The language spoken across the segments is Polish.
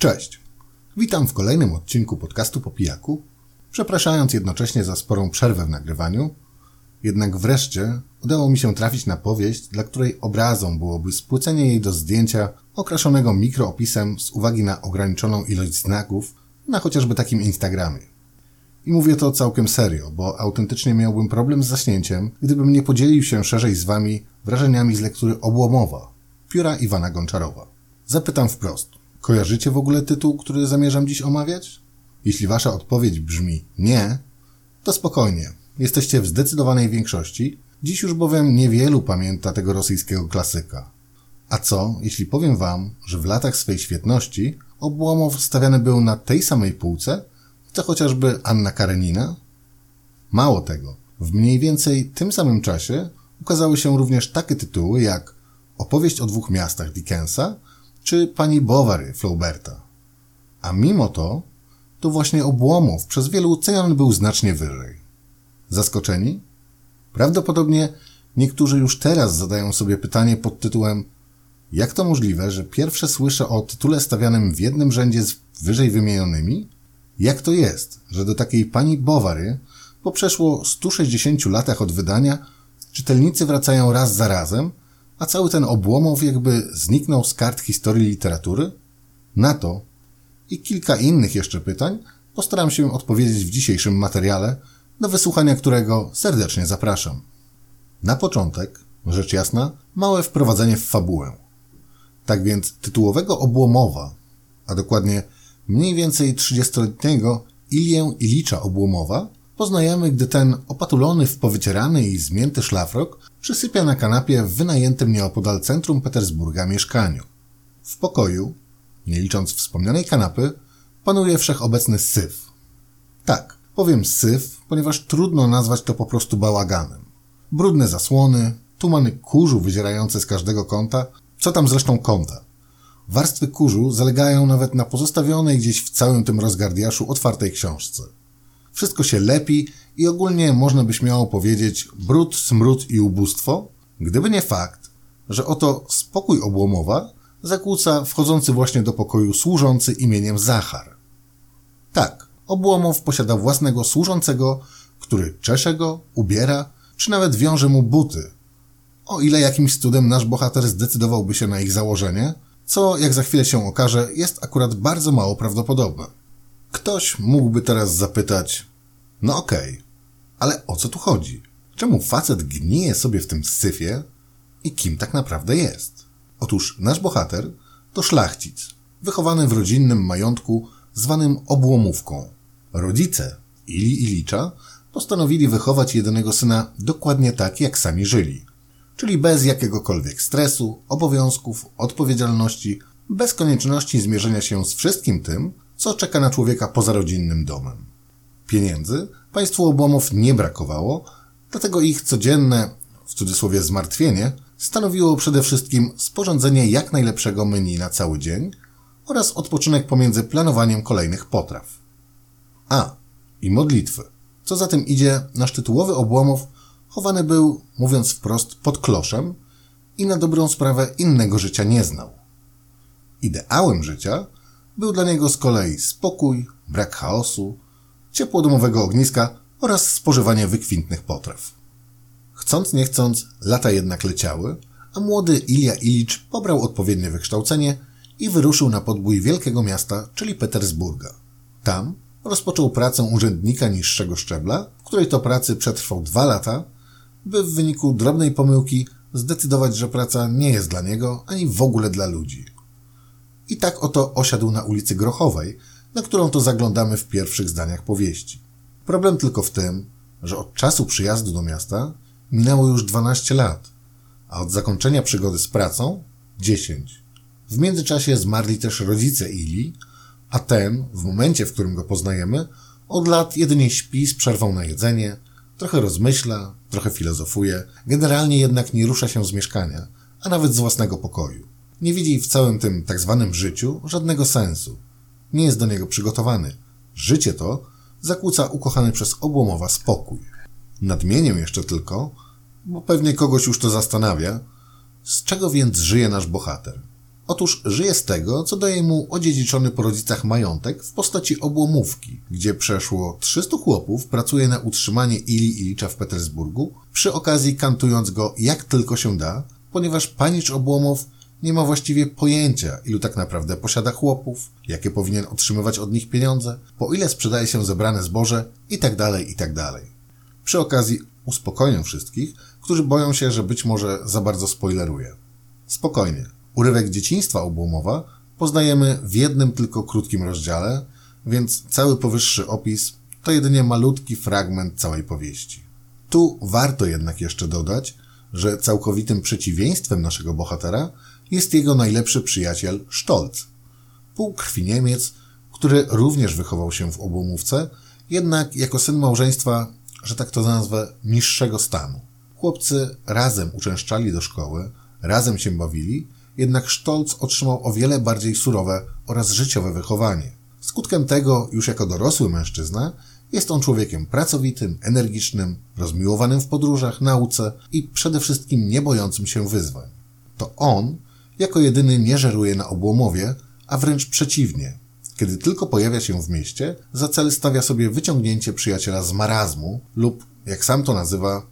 Cześć. Witam w kolejnym odcinku podcastu po pijaku, przepraszając jednocześnie za sporą przerwę w nagrywaniu. Jednak wreszcie udało mi się trafić na powieść, dla której obrazą byłoby spłycenie jej do zdjęcia okraszonego mikroopisem z uwagi na ograniczoną ilość znaków na chociażby takim Instagramie. I mówię to całkiem serio, bo autentycznie miałbym problem z zaśnięciem, gdybym nie podzielił się szerzej z wami wrażeniami z lektury Obłomowa, pióra Iwana Gonczarowa. Zapytam wprost. Kojarzycie w ogóle tytuł, który zamierzam dziś omawiać? Jeśli wasza odpowiedź brzmi nie, to spokojnie. Jesteście w zdecydowanej większości. Dziś już bowiem niewielu pamięta tego rosyjskiego klasyka. A co, jeśli powiem wam, że w latach swej świetności Obłomow stawiany był na tej samej półce, co chociażby Anna Karenina? Mało tego, w mniej więcej tym samym czasie ukazały się również takie tytuły jak Opowieść o dwóch miastach Dickensa czy Pani Bovary Flauberta. A mimo to, to właśnie Obłomow przez wielu ceniony był znacznie wyżej. Zaskoczeni? Prawdopodobnie niektórzy już teraz zadają sobie pytanie pod tytułem jak to możliwe, że pierwsze słyszę o tytule stawianym w jednym rzędzie z wyżej wymienionymi? Jak to jest, że do takiej pani Bowary po przeszło 160 latach od wydania czytelnicy wracają raz za razem, a cały ten obłomow jakby zniknął z kart historii literatury? Na to i kilka innych jeszcze pytań postaram się odpowiedzieć w dzisiejszym materiale, do wysłuchania którego serdecznie zapraszam. Na początek, rzecz jasna, małe wprowadzenie w fabułę. Tak więc tytułowego obłomowa, a dokładnie mniej więcej 30-letniego Ilię Ilicza Obłomowa, poznajemy, gdy ten opatulony w powycierany i zmięty szlafrok przysypia na kanapie w wynajętym nieopodal centrum Petersburga mieszkaniu. W pokoju, nie licząc wspomnianej kanapy, panuje wszechobecny syf. Tak, powiem syf, ponieważ trudno nazwać to po prostu bałaganem. Brudne zasłony, tumany kurzu wyzierające z każdego kąta, co tam zresztą kąta. Warstwy kurzu zalegają nawet na pozostawionej gdzieś w całym tym rozgardiaszu otwartej książce. Wszystko się lepi i ogólnie można by śmiało powiedzieć brud, smród i ubóstwo, gdyby nie fakt, że oto spokój obłomowa zakłóca wchodzący właśnie do pokoju służący imieniem Zachar. Tak, obłomow posiada własnego służącego, który czesze go, ubiera, czy nawet wiąże mu buty. O ile jakimś cudem nasz bohater zdecydowałby się na ich założenie, co, jak za chwilę się okaże, jest akurat bardzo mało prawdopodobne. Ktoś mógłby teraz zapytać, no okej, okay, ale o co tu chodzi? Czemu facet gnije sobie w tym syfie i kim tak naprawdę jest? Otóż nasz bohater to szlachcic, wychowany w rodzinnym majątku zwanym obłomówką. Rodzice Ili Ilicza postanowili wychować jedynego syna dokładnie tak, jak sami żyli, czyli bez jakiegokolwiek stresu, obowiązków, odpowiedzialności, bez konieczności zmierzenia się z wszystkim tym, co czeka na człowieka poza rodzinnym domem. Pieniędzy państwu obłomów nie brakowało, dlatego ich codzienne, w cudzysłowie zmartwienie, stanowiło przede wszystkim sporządzenie jak najlepszego menu na cały dzień oraz odpoczynek pomiędzy planowaniem kolejnych potraw. A, i modlitwy. Co za tym idzie, nasz tytułowy obłomów chowany był, mówiąc wprost, pod kloszem i na dobrą sprawę innego życia nie znał. Ideałem życia był dla niego z kolei spokój, brak chaosu, ciepło domowego ogniska oraz spożywanie wykwintnych potraw. Chcąc nie chcąc, lata jednak leciały, a młody Ilja Ilicz pobrał odpowiednie wykształcenie i wyruszył na podbój wielkiego miasta, czyli Petersburga. Tam rozpoczął pracę urzędnika niższego szczebla, w której to pracy przetrwał dwa lata, by w wyniku drobnej pomyłki zdecydować, że praca nie jest dla niego ani w ogóle dla ludzi. I tak oto osiadł na ulicy Grochowej, na którą to zaglądamy w pierwszych zdaniach powieści. Problem tylko w tym, że od czasu przyjazdu do miasta minęło już 12 lat, a od zakończenia przygody z pracą 10. W międzyczasie zmarli też rodzice Ili, a ten, w momencie, w którym go poznajemy, od lat jedynie śpi z przerwą na jedzenie, trochę rozmyśla, trochę filozofuje, generalnie jednak nie rusza się z mieszkania, a nawet z własnego pokoju. Nie widzi w całym tym tak zwanym życiu żadnego sensu. Nie jest do niego przygotowany. Życie to zakłóca ukochany przez obłomowa spokój. Nadmienię jeszcze tylko, bo pewnie kogoś już to zastanawia, z czego więc żyje nasz bohater. Otóż żyje z tego, co daje mu odziedziczony po rodzicach majątek w postaci obłomówki, gdzie przeszło 300 chłopów pracuje na utrzymanie Ili Ilicza w Petersburgu, przy okazji kantując go jak tylko się da, ponieważ panicz Obłomow nie ma właściwie pojęcia, ilu tak naprawdę posiada chłopów, jakie powinien otrzymywać od nich pieniądze, po ile sprzedaje się zebrane zboże itd., tak itd. Tak przy okazji uspokoję wszystkich, którzy boją się, że być może za bardzo spoileruję. Spokojnie. Urywek dzieciństwa Obłomowa poznajemy w jednym tylko krótkim rozdziale, więc cały powyższy opis to jedynie malutki fragment całej powieści. Tu warto jednak jeszcze dodać, że całkowitym przeciwieństwem naszego bohatera jest jego najlepszy przyjaciel Stolz. Półkrwi Niemiec, który również wychował się w obłomówce, jednak jako syn małżeństwa, że tak to nazwę, niższego stanu. Chłopcy razem uczęszczali do szkoły, razem się bawili, jednak Stolz otrzymał o wiele bardziej surowe oraz życiowe wychowanie. Skutkiem tego, już jako dorosły mężczyzna, jest on człowiekiem pracowitym, energicznym, rozmiłowanym w podróżach, nauce i przede wszystkim nie bojącym się wyzwań. To on, jako jedyny nie żeruje na obłomowie, a wręcz przeciwnie. Kiedy tylko pojawia się w mieście, za cel stawia sobie wyciągnięcie przyjaciela z marazmu lub, jak sam to nazywa,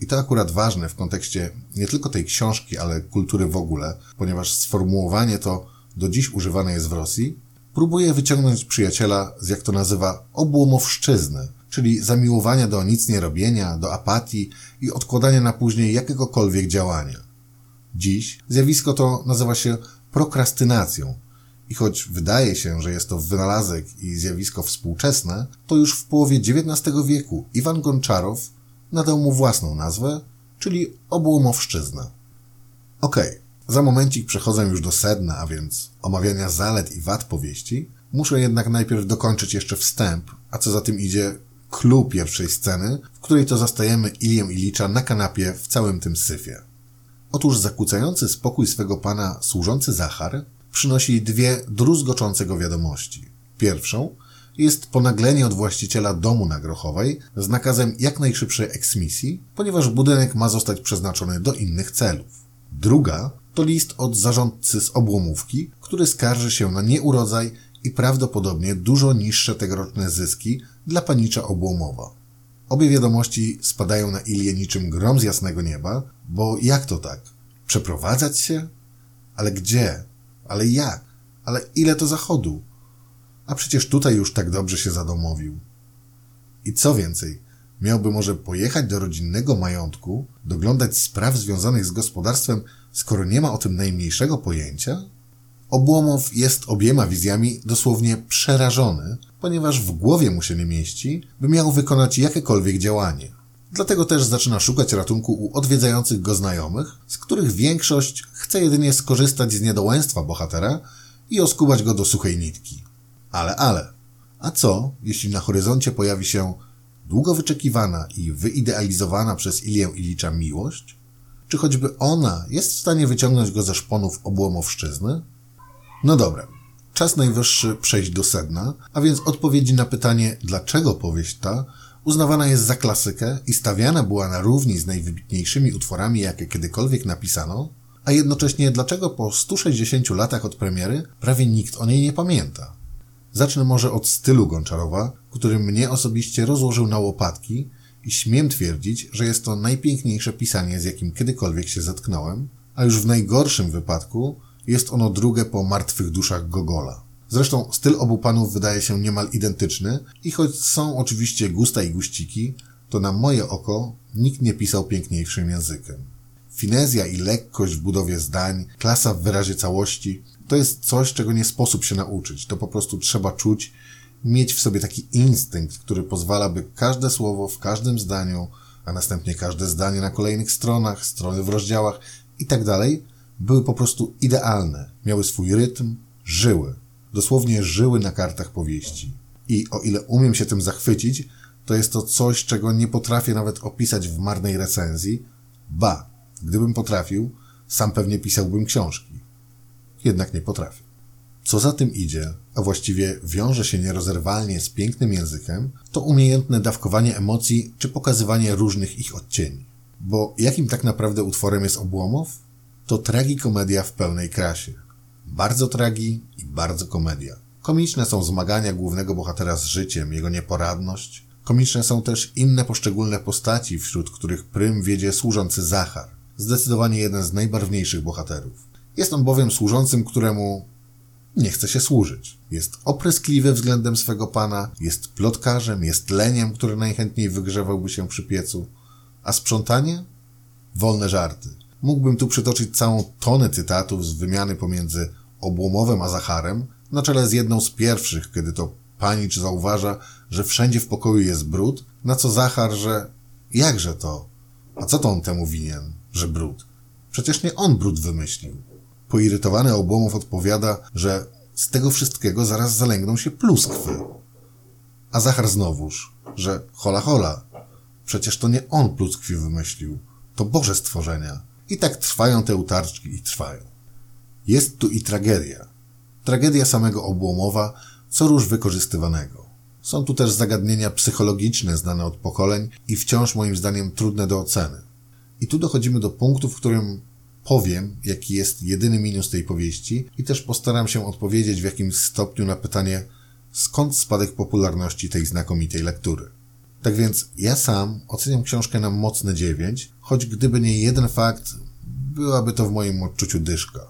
i to akurat ważne w kontekście nie tylko tej książki, ale kultury w ogóle, ponieważ sformułowanie to do dziś używane jest w Rosji, próbuje wyciągnąć przyjaciela z, jak to nazywa, obłomowszczyzny, czyli zamiłowania do nic nie robienia, do apatii i odkładania na później jakiegokolwiek działania. Dziś zjawisko to nazywa się prokrastynacją i choć wydaje się, że jest to wynalazek i zjawisko współczesne, to już w połowie XIX wieku Iwan Gonczarow nadał mu własną nazwę, czyli obłomowszczyzna. Okej, okay. Za momencik przechodzę już do sedna, a więc omawiania zalet i wad powieści. Muszę jednak najpierw dokończyć jeszcze wstęp, a co za tym idzie, clue pierwszej sceny, w której to zastajemy Ilię Ilicza na kanapie w całym tym syfie. Otóż zakłócający spokój swego pana służący Zachar przynosi dwie druzgoczące go wiadomości. Pierwszą jest ponaglenie od właściciela domu na Grochowej z nakazem jak najszybszej eksmisji, ponieważ budynek ma zostać przeznaczony do innych celów. Druga to list od zarządcy z obłomówki, który skarży się na nieurodzaj i prawdopodobnie dużo niższe tegoroczne zyski dla panicza obłomowa. Obie wiadomości spadają na Ilię niczym grom z jasnego nieba, bo jak to tak? Przeprowadzać się? Ale gdzie? Ale jak? Ale ile to zachodu? A przecież tutaj już tak dobrze się zadomowił. I co więcej, miałby może pojechać do rodzinnego majątku, doglądać spraw związanych z gospodarstwem skoro nie ma o tym najmniejszego pojęcia? Obłomow jest obiema wizjami dosłownie przerażony, ponieważ w głowie mu się nie mieści, by miał wykonać jakiekolwiek działanie. Dlatego też zaczyna szukać ratunku u odwiedzających go znajomych, z których większość chce jedynie skorzystać z niedołęstwa bohatera i oskubać go do suchej nitki. Ale, ale. A co, jeśli na horyzoncie pojawi się długo wyczekiwana i wyidealizowana przez Ilię Ilicza miłość? Czy choćby ona jest w stanie wyciągnąć go ze szponów obłomowszczyzny? No dobra, czas najwyższy przejść do sedna, a więc odpowiedzi na pytanie, dlaczego powieść ta uznawana jest za klasykę i stawiana była na równi z najwybitniejszymi utworami, jakie kiedykolwiek napisano, a jednocześnie dlaczego po 160 latach od premiery prawie nikt o niej nie pamięta. Zacznę może od stylu Gonczarowa, który mnie osobiście rozłożył na łopatki i śmiem twierdzić, że jest to najpiękniejsze pisanie, z jakim kiedykolwiek się zetknąłem, a już w najgorszym wypadku jest ono drugie po martwych duszach Gogola. Zresztą styl obu panów wydaje się niemal identyczny i choć są oczywiście gusta i guściki, to na moje oko nikt nie pisał piękniejszym językiem. Finezja i lekkość w budowie zdań, klasa w wyrazie całości, to jest coś, czego nie sposób się nauczyć. To po prostu trzeba czuć mieć w sobie taki instynkt, który pozwala, by każde słowo w każdym zdaniu, a następnie każde zdanie na kolejnych stronach, strony w rozdziałach i tak dalej, były po prostu idealne, miały swój rytm, żyły, dosłownie żyły na kartach powieści. I o ile umiem się tym zachwycić, to jest to coś, czego nie potrafię nawet opisać w marnej recenzji. Ba, gdybym potrafił, sam pewnie pisałbym książki. Jednak nie potrafię. Co za tym idzie, a właściwie wiąże się nierozerwalnie z pięknym językiem, to umiejętne dawkowanie emocji czy pokazywanie różnych ich odcieni. Bo jakim tak naprawdę utworem jest Obłomow? To tragikomedia w pełnej krasie. Bardzo tragi i bardzo komedia. Komiczne są zmagania głównego bohatera z życiem, jego nieporadność. Komiczne są też inne poszczególne postaci, wśród których prym wiedzie służący Zachar. Zdecydowanie jeden z najbarwniejszych bohaterów. Jest on bowiem służącym, któremu nie chce się służyć. Jest opryskliwy względem swego pana, jest plotkarzem, jest leniem, który najchętniej wygrzewałby się przy piecu. A sprzątanie? Wolne żarty. Mógłbym tu przytoczyć całą tonę cytatów z wymiany pomiędzy Obłomowem a Zacharem, na czele z jedną z pierwszych, kiedy to panicz zauważa, że wszędzie w pokoju jest brud, na co Zachar, że jakże to? A co to on temu winien, że brud? Przecież nie on brud wymyślił. Poirytowany Obłomow odpowiada, że z tego wszystkiego zaraz zalęgną się pluskwy. A Zachar znowuż, że hola hola, przecież to nie on pluskwi wymyślił, to Boże stworzenia. I tak trwają te utarczki i trwają. Jest tu i tragedia. Tragedia samego Obłomowa, co róż wykorzystywanego. Są tu też zagadnienia psychologiczne znane od pokoleń i wciąż moim zdaniem trudne do oceny. I tu dochodzimy do punktu, w którym powiem, jaki jest jedyny minus tej powieści i też postaram się odpowiedzieć w jakimś stopniu na pytanie, skąd spadek popularności tej znakomitej lektury. Tak więc ja sam oceniam książkę na mocne 9, choć gdyby nie jeden fakt, byłaby to w moim odczuciu dyszka.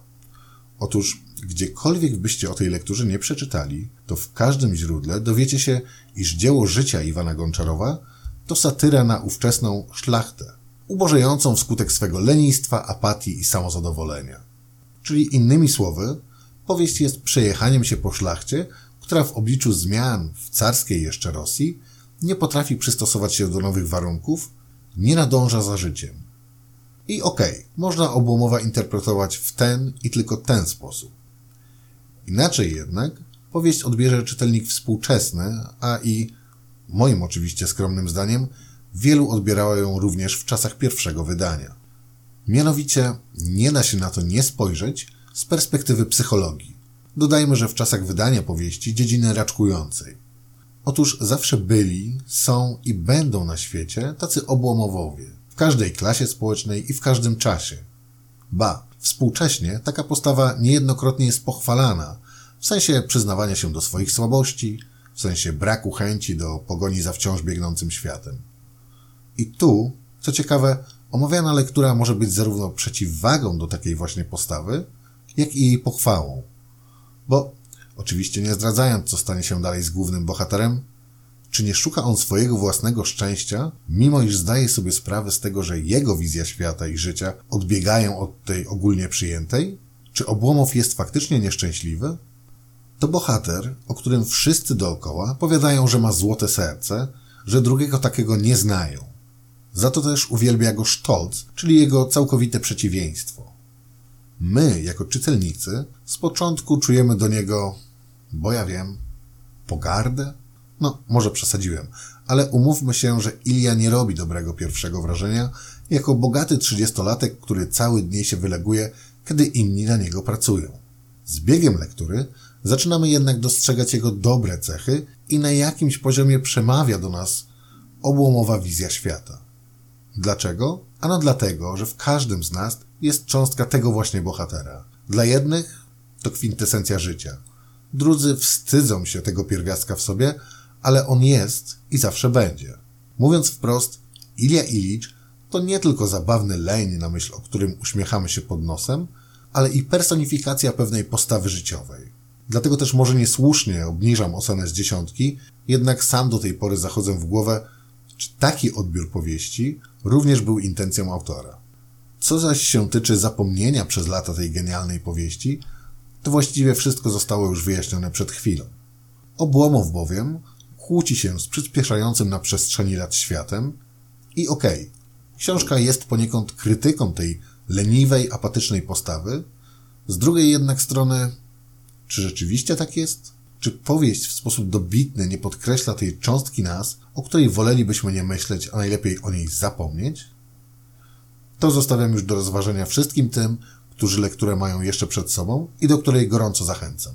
Otóż gdziekolwiek byście o tej lekturze nie przeczytali, to w każdym źródle dowiecie się, iż dzieło życia Iwana Gonczarowa to satyra na ówczesną szlachtę, ubożejącą wskutek swego lenistwa, apatii i samozadowolenia. Czyli innymi słowy, powieść jest przejechaniem się po szlachcie, która w obliczu zmian w carskiej jeszcze Rosji nie potrafi przystosować się do nowych warunków, nie nadąża za życiem. I okej, okay, można obłomowa interpretować w ten i tylko ten sposób. Inaczej jednak powieść odbierze czytelnik współczesny, a i, moim oczywiście skromnym zdaniem, wielu odbierało ją również w czasach pierwszego wydania. Mianowicie nie da się na to nie spojrzeć z perspektywy psychologii. Dodajmy, że w czasach wydania powieści dziedziny raczkującej. Otóż zawsze byli, są i będą na świecie tacy obłomowowie, w każdej klasie społecznej i w każdym czasie. Ba, współcześnie taka postawa niejednokrotnie jest pochwalana, w sensie przyznawania się do swoich słabości, w sensie braku chęci do pogoni za wciąż biegnącym światem. I tu, co ciekawe, omawiana lektura może być zarówno przeciwwagą do takiej właśnie postawy, jak i jej pochwałą. Bo, oczywiście nie zdradzając, co stanie się dalej z głównym bohaterem, czy nie szuka on swojego własnego szczęścia, mimo iż zdaje sobie sprawę z tego, że jego wizja świata i życia odbiegają od tej ogólnie przyjętej? Czy Obłomow jest faktycznie nieszczęśliwy? To bohater, o którym wszyscy dookoła powiadają, że ma złote serce, że drugiego takiego nie znają. Za to też uwielbia go Stolz, czyli jego całkowite przeciwieństwo. My, jako czytelnicy, z początku czujemy do niego, bo ja wiem, pogardę? No, może przesadziłem, ale umówmy się, że Ilia nie robi dobrego pierwszego wrażenia jako bogaty trzydziestolatek, który cały dnie się wyleguje, kiedy inni na niego pracują. Z biegiem lektury zaczynamy jednak dostrzegać jego dobre cechy i na jakimś poziomie przemawia do nas obłomowa wizja świata. Dlaczego? Ano dlatego, że w każdym z nas jest cząstka tego właśnie bohatera. Dla jednych to kwintesencja życia. Drudzy wstydzą się tego pierwiastka w sobie, ale on jest i zawsze będzie. Mówiąc wprost, Ilia Ilicz to nie tylko zabawny leń, na myśl o którym uśmiechamy się pod nosem, ale i personifikacja pewnej postawy życiowej. Dlatego też może niesłusznie obniżam ocenę z dziesiątki, jednak sam do tej pory zachodzę w głowę, czy taki odbiór powieści również był intencją autora. Co zaś się tyczy zapomnienia przez lata tej genialnej powieści, to właściwie wszystko zostało już wyjaśnione przed chwilą. Obłomow bowiem kłóci się z przyspieszającym na przestrzeni lat światem i okej, okay, książka jest poniekąd krytyką tej leniwej, apatycznej postawy, z drugiej jednak strony, czy rzeczywiście tak jest? Czy powieść w sposób dobitny nie podkreśla tej cząstki nas, o której wolelibyśmy nie myśleć, a najlepiej o niej zapomnieć? To zostawiam już do rozważenia wszystkim tym, którzy lekturę mają jeszcze przed sobą i do której gorąco zachęcam.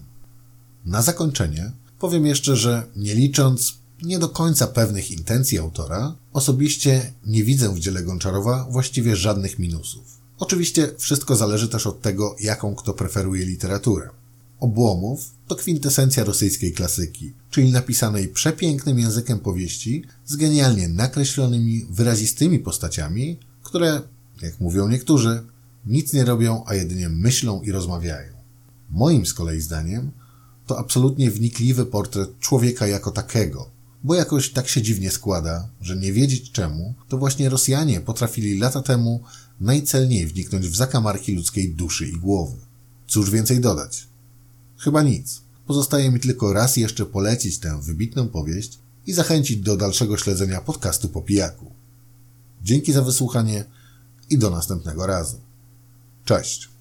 Na zakończenie powiem jeszcze, że nie licząc nie do końca pewnych intencji autora, osobiście nie widzę w dziele Gonczarowa właściwie żadnych minusów. Oczywiście wszystko zależy też od tego, jaką kto preferuje literaturę. Obłomów to kwintesencja rosyjskiej klasyki, czyli napisanej przepięknym językiem powieści z genialnie nakreślonymi, wyrazistymi postaciami, które, jak mówią niektórzy, nic nie robią, a jedynie myślą i rozmawiają. Moim z kolei zdaniem to absolutnie wnikliwy portret człowieka jako takiego, bo jakoś tak się dziwnie składa, że nie wiedzieć czemu, to właśnie Rosjanie potrafili lata temu najcelniej wniknąć w zakamarki ludzkiej duszy i głowy. Cóż więcej dodać? Chyba nic. Pozostaje mi tylko raz jeszcze polecić tę wybitną powieść i zachęcić do dalszego śledzenia podcastu po pijaku. Dzięki za wysłuchanie i do następnego razu. Cześć!